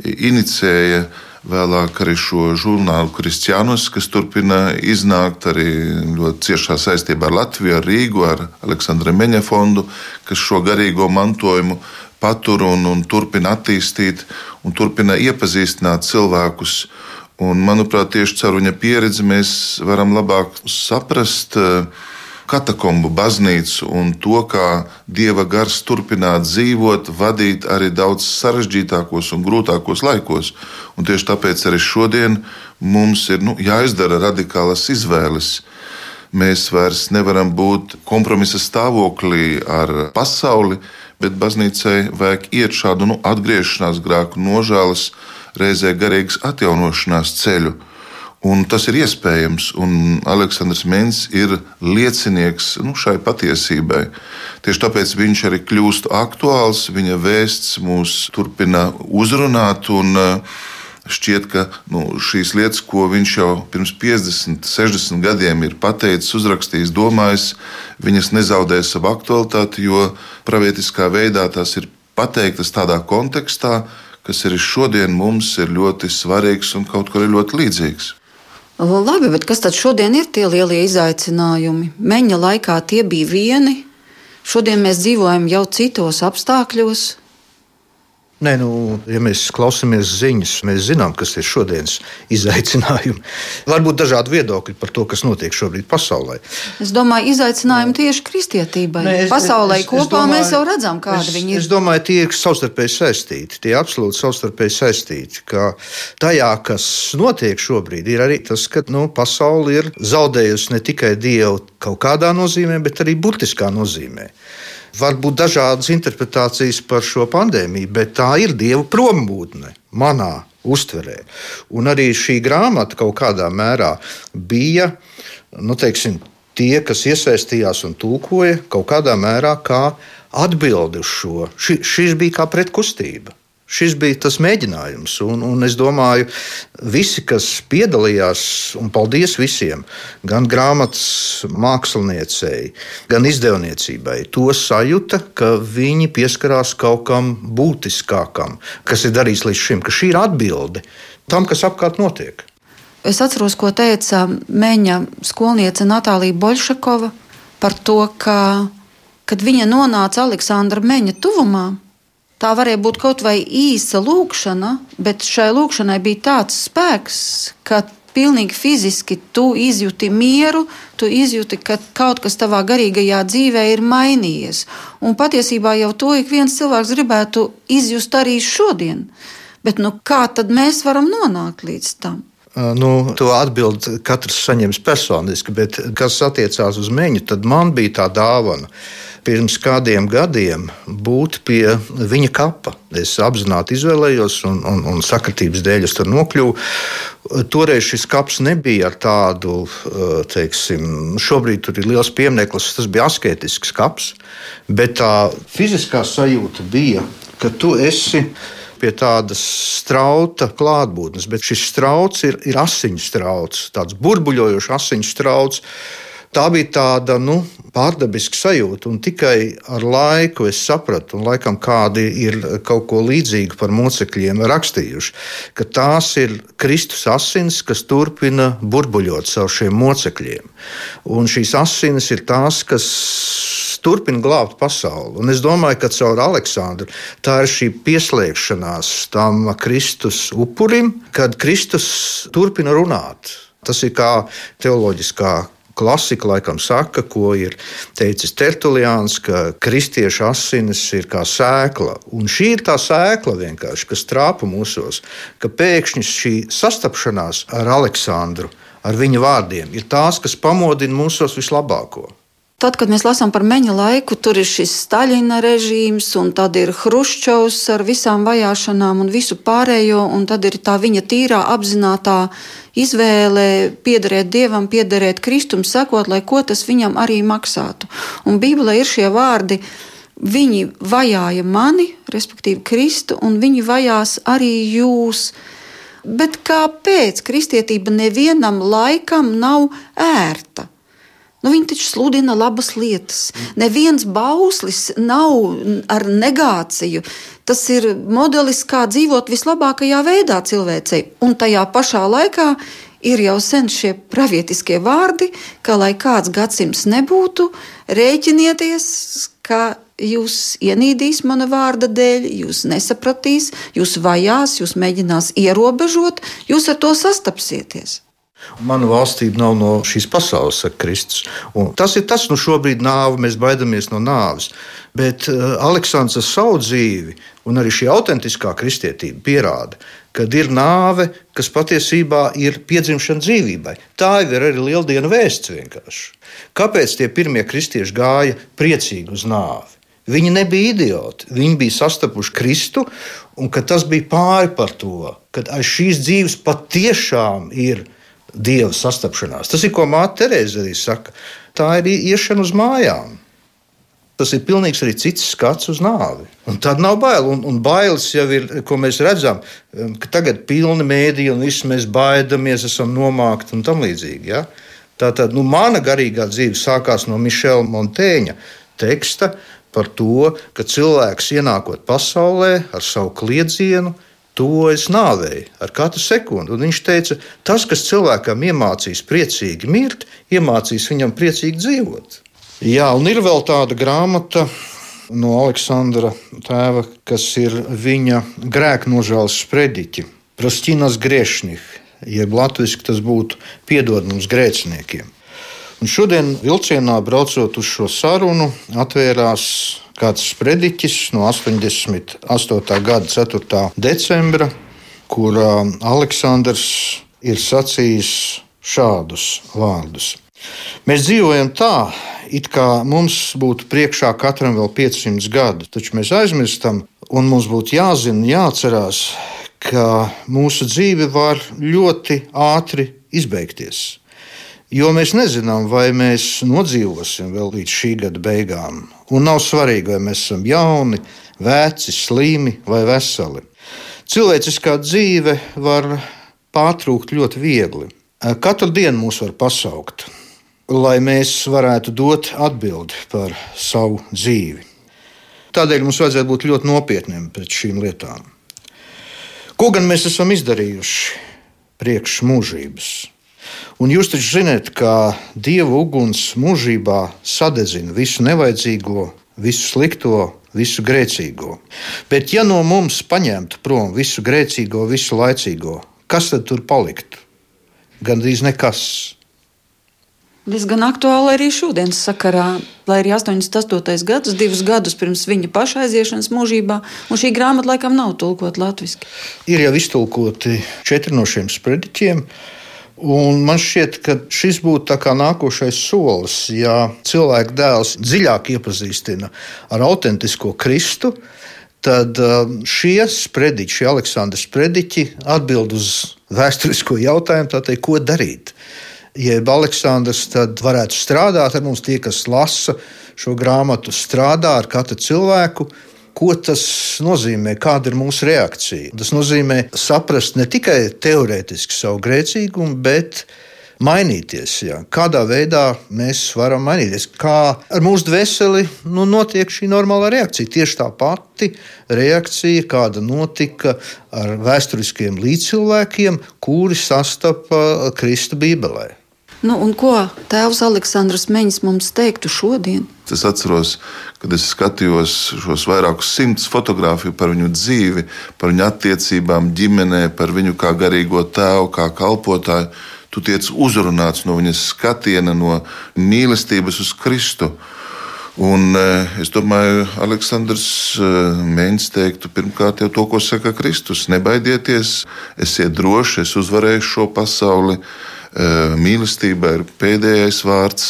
inicēja vēlāk arī šo žurnālu Kristiānus, kas turpina iznākt arī ļoti ciešā saistībā ar Latviju, ar Rīgu, ar Aleksandra Meņa fondu, kas šo garīgo mantojumu patur un, un turpina attīstīt un turpina iepazīstināt cilvēkus. Un, manuprāt, tieši caur viņa pieredzi mēs varam labāk saprast eh, katakombu baznīcu un to, kā dieva gars turpināt dzīvot, vadīt arī daudz sarežģītākos un grūtākos laikos. Un tieši tāpēc arī šodien mums ir nu, jāizdara radikālas izvēles Mēs vairs nevaram būt kompromisa stāvoklī ar pasauli, bet baznīcai vajag iet šādu nu, atgriešanās grēku nožēlas, reizē garīgas atjaunošanās ceļu. Un tas ir iespējams, un Aleksandrs Mens ir liecinieks nu, šai patiesībai. Tieši tāpēc viņš arī kļūst aktuāls, viņa vēsts mūs turpina uzrunāt. Un, uh, Šķiet, ka nu, šīs lietas, ko viņš jau pirms 50, 60 gadiem ir pateicis, uzrakstījis, domājis, viņas nezaudē savu aktualitāti, jo pravietiskā veidā tās ir pateiktas tādā kontekstā, kas arī šodien mums ir ļoti svarīgs un kaut kur ir ļoti līdzīgs. Labi, bet kas tad šodien ir tie lielie izaicinājumi? Meņa laikā tie bija vieni, šodien mēs dzīvojam jau citos apstākļos. Nē, nu, ja mēs klausāmies ziņas, mēs zinām, kas ir šodienas izaicinājumi. Var būt dažādi viedokļi par to, kas notiek šobrīd pasaulē. Es domāju, izaicinājumi tieši kristietībai. Nē, es, pasaulē es, es, kopā es domāju, mēs jau redzam, kāda es, viņi ir. Es domāju, tie ir savstarpēji saistīti. Tie absolūti savstarpēji saistīti. Ka tajā, kas notiek šobrīd, ir arī tas, ka nu, pasaule ir zaudējusi ne tikai dievu kaut kādā nozīmē, bet arī burtiskā nozīmē. Var būt dažādas interpretācijas par šo pandēmiju, bet tā ir dieva prombūtne manā uztverē. Un arī šī grāmata kaut kādā mērā bija, nu, teiksim, tie, kas iesaistījās un tulkoja, kaut kādā mērā kā atbildi uz šo. Ši, šis bija kā pretkustība. Šis bija tas mēģinājums, un, un es domāju, visi, kas piedalījās, un paldies visiem, gan grāmatas māksliniecei, gan izdevniecībai, to sajūta, ka viņi pieskarās kaut kam būtiskākam, kas ir darīts līdz šim, ka šī ir atbilde tam, kas apkārt notiek. Es atceros, ko teica Meņa skolniece Natālija Boļšakova par to, ka, kad viņa nonāca Aleksandra Meņa tuvumā, Tā varēja būt kaut vai īsa lūkšana, bet šai lūkšanai bija tāds spēks, ka pilnīgi fiziski tu izjūti mieru, tu izjūti, ka kaut kas tavā garīgajā dzīvē ir mainījies. Un patiesībā jau to ik viens cilvēks gribētu izjust arī šodien. Bet nu, kā tad mēs varam nonākt līdz tam? Nu, to atbildi katrs saņems personiski, bet kas attiecās uz meņu, tad man bija tā dāvana pirms kādiem gadiem būt pie viņa kapa. Es apzināti izvēlējos, un, un, un sakritības dēļ es tur nokļuvu. Toreiz šis kaps nebija ar tādu, eh, teiksim, šobrīd tur ir liels piemineklis, tas bija asketisks kaps, bet tā fiziskā sajūta bija, ka tu esi pie tādas strauta klātbūtnes, bet šis strauts ir, ir asiņu strauts, tāds burbuļojošs asiņu strauts. Tā bija tāda nu, pārdabiska sajūta, un tikai ar laiku es sapratu, un laikam kādi ir kaut ko līdzīgu par mocekļiem rakstījuši, ka tās ir Kristus asins, kas turpina burbuļot caur šiem mocekļiem. Un šīs asinis ir tās, kas turpina glābt pasauli. Un es domāju, ka caur Aleksandru tā ir šī pieslēgšanās tam Kristus upurim, kad Kristus turpina runāt. Tas ir kā teoloģiskā Klasika laikam saka, ko ir teicis Tertuliāns, ka kristiešu asinis ir kā sēkla. Un šī ir tā sēkla vienkārši, kas trāpa mūsos, ka pēkšņi šī sastapšanās ar Aleksandru, ar viņa vārdiem, ir tās, kas pamodina mūsos vislabāko. Tad, kad mēs lasām par meņa laiku, tur ir šis Staļina režīms, un tad ir Hruščovs ar visām vajāšanām un visu pārējo, un tad ir tā viņa tīrā apzinātā izvēle piederēt dievam, piederēt Kristum, sakot, lai ko tas viņam arī maksātu. Un Bībelē ir šie vārdi. Viņi vajāja mani, respektīvi Kristu, un viņi vajās arī jūs. Bet kāpēc kristietība nevienam laikam nav ērta? Nu, viņi taču sludina labas lietas. Neviens bauslis nav ar negāciju. Tas ir modelis, kā dzīvot vislabākajā veidā cilvēcei. Un tajā pašā laikā ir jau sen šie pravietiskie vārdi, ka, lai kāds gadsimts nebūtu, rēķinieties, ka jūs ienīdīs mana vārda dēļ, jūs nesapratīs, jūs vajās, jūs mēģinās ierobežot, jūs ar to sastapsieties. Mana valstība nav no šīs pasaules, saka Kristus. Un tas ir tas, nu šobrīd nāve, mēs baidāmies no nāves. Bet uh, Aleksandrs ar savu dzīvi un arī šī autentiskā kristietība pierāda, ka ir nāve, kas patiesībā ir piedzimšana dzīvībai. Tā ir arī lieldienu vēsts vienkārši. Kāpēc tie pirmie kristieši gāja priecīgi uz nāvi? Viņi nebija idioti. Viņi bija sastapuši Kristu, un tas bija pāri par to, ka aiz šīs dzīves patiešām ir dieva sastapšanās. Tas ir ko Māte Terēza arī saka. Tā ir iešana uz mājām. Tas ir pilnīgi arī cits skats uz nāvi. Un tad nav bail. Un, un bailes jau ir, ko mēs redzam, um, ka tagad ir pilni mēdīji un viss mēs baidamies, esam nomākti un tam līdzīgi. Ja? Tātad nu, mana garīgā dzīve sākās no Mišela Montēņa teksta par to, ka cilvēks ienākot pasaulē ar savu kliedzienu, tuvojas nāvei ar katru sekundi. Un viņš teica, tas, kas cilvēkam iemācīs priecīgi mirt, iemācīs viņam priecīgi dzīvot. Jā, un ir vēl tāda grāmata no Aleksandra tēva, kas ir viņa grēknožēlas sprediķi, Prostīnas Griešņih, jeb latviešu tas būtu piedod mums grēciniekiem. Un šodien vilcienā braucot uz šo sarunu, atvērās kāds sprediķis no 88. gada 4. decembra, kur Aleksandrs ir sacījis šādus vārdus. Mēs dzīvojam tā, it kā mums būtu priekšā katram vēl 500 gadi, taču mēs aizmirstam, un mums būtu jāzina, jāatcerās, ka mūsu dzīve var ļoti ātri izbeigties. Jo mēs nezinām, vai mēs nodzīvosim vēl līdz šī gada beigām. Un nav svarīgi, vai mēs esam jauni, veci, slimi vai veseli. Cilvēciskā dzīve var pārtrūkt ļoti viegli. Katru dienu mūs var pasaukt, lai mēs varētu dot atbildi par savu dzīvi. Tādēļ mums vajadzētu būt ļoti nopietniem pret šīm lietām. Ko gan mēs esam izdarījuši priekš mūžības? Un jūs taču zināt, ka dieva uguns mūžībā sadedzina visu nevajadzīgo, visu slikto, visu grēcīgo. Bet, ja no mums paņemtu prom visu grēcīgo, visu laicīgo, kas tad tur paliktu? Gan drīz nekas. Diezgan aktuāli arī šodienas sakarā, lai arī 88. gads, divus gadus pirms viņa paša aiziešanas mūžībā, un šī grāmata laikam nav tulkota latviešu. Ir jau iztulkoti četri no šiem sprediķiem. Un man šķiet, ka šis būtu nākošais solis, ja cilvēka dēls dziļāk iepazīstina ar autentisko Kristu. Tad um, šie sprediķi, šie Aleksandra sprediķi, atbild uz vēsturisko jautājumu, teikt, ko darīt. Jeb Aleksandrs varētu strādāt ar mums, tie, kas lasa šo grāmatu, strādā ar katru cilvēku, Ko tas nozīmē? Kāda ir mūsu reakcija? Tas nozīmē saprast ne tikai teorētiski savu grēcīgumu, bet mainīties. Jā. Kādā veidā mēs varam mainīties? Kā ar mūsu dvēseli nu, notiek šī normālā reakcija? Tieši tā pati reakcija, kāda notika ar vēsturiskiem līdzcilvēkiem, kuri sastapa Krista Bībelē. Nu, ko tēvs Aleksandrs Meņš mums teiktu šodien? Es atceros, kad es skatījos šos vairākus simtus fotografiju par viņu dzīvi, par viņu attiecībām, ģimenē, par viņu kā garīgo tēvu, kā kalpotāju. Tu tiec uzrunāts no viņas skatiena, no mīlestības uz Kristu. Un, eh, es domāju, Aleksandrs eh, Mēnesis teiktu, pirmkārt, jau to, ko saka Kristus. Nebaidieties, esiet droši, es uzvarēšu šo pasauli. Eh, mīlestība ir pēdējais vārds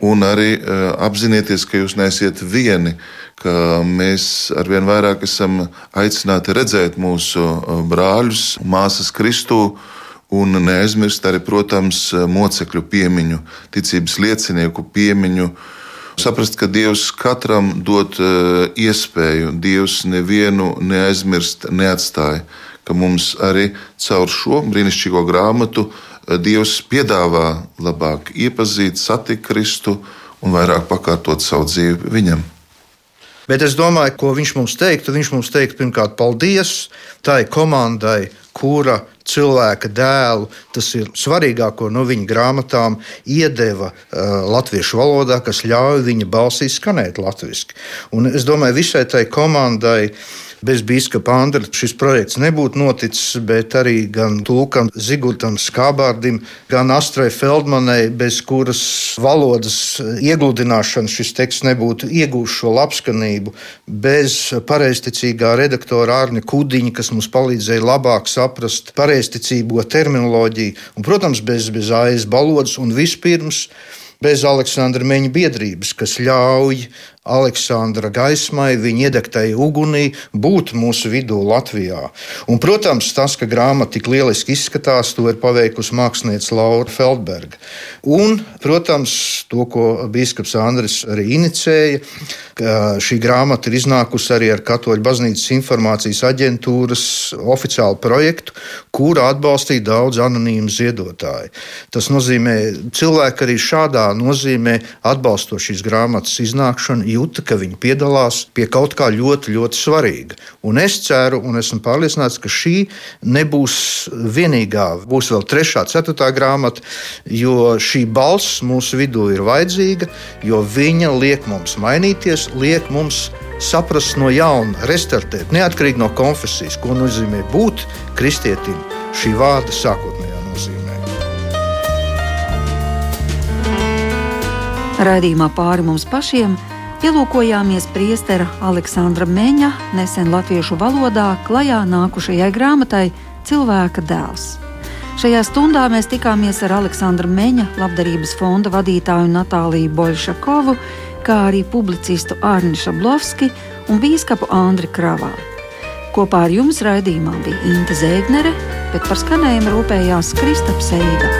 un arī uh, apzināties, ka jūs neesiet vieni, ka mēs arvien vairāk esam aicināti redzēt mūsu uh, brāļus, māsas Kristu. Un neaizmirst arī, protams, mocekļu piemiņu, ticības liecinieku piemiņu. Saprast, ka Dievs katram dod iespēju, Dievs nevienu neaizmirst, neatstāja. Ka mums arī caur šo brīnišķīgo grāmatu uh, Dievs piedāvā labāk iepazīt, satikt Kristu un vairāk pakārtot savu dzīvi viņam. Bet es domāju, ko viņš mums teiktu. Viņš mums teiktu, pirmkārt, paldies tai komandai, kura cilvēka dēlu, tas ir svarīgāko no viņa grāmatām, iedeva uh, latviešu valodā, kas ļauj viņa balsī skanēt latviešu. Un es domāju, visai tai komandai Bez biskupa Andra šis projekts nebūtu noticis, bet arī gan Tulkam Zigultam Skābārdim, gan Astrai Feldmanai, bez kuras valodas iegludināšanas šis teksts nebūtu iegūst šo labskanību, bez pareizticīgā redaktora Ārņa Kudiņa, kas mums palīdzēja labāk saprast pareizticīgo terminoloģiju, un, protams, bez, bez AIS balodas un vispirms bez Aleksandra Meņa biedrības, kas ļauj Aleksandra gaismai, viņa iedegtai ugunī, būt mūsu vidū Latvijā. Un, protams, tas, ka grāmata tik lieliski izskatās, to ir paveikusi mākslinieca Laura Feldberga. Un, protams, to, ko biskups Andris arī inicēja, ka šī grāmata ir iznākusi arī ar Katoļu baznīcas informācijas aģentūras oficiālu projektu, kuru atbalstīja daudz anonīmu ziedotāju. Tas nozīmē, cilvēki arī šādā nozīmē atbalstot šīs grāmatas iznākšanu jūta, ka viņi piedalās pie kaut kā ļoti, ļoti svarīga. Un es ceru, un esmu pārliecināts, ka šī nebūs vienīgā. Būs vēl trešā, ceturtā grāmata, jo šī balss mūsu vidū ir vajadzīga, jo viņa liek mums mainīties, liek mums saprast no jauna, restartēt, neatkarīgi no konfesijas, ko nozīmē būt kristietim šī vārda sākotnējā nozīmē. Radījumā pāri mums pašiem Ielūkojāmies priestera Aleksandra Meņa nesen latviešu valodā klajā nākušajai grāmatai Cilvēka dēls. Šajā stundā mēs tikāmies ar Aleksandra Meņa labdarības fonda vadītāju Natāliju Boļšakovu, kā arī publicistu Arni Šablovski un bīskapu Andri Kravālu. Kopā ar jums raidījumā bija Inte Zēgnere, bet par skanējumu rūpējās Kristaps Eida.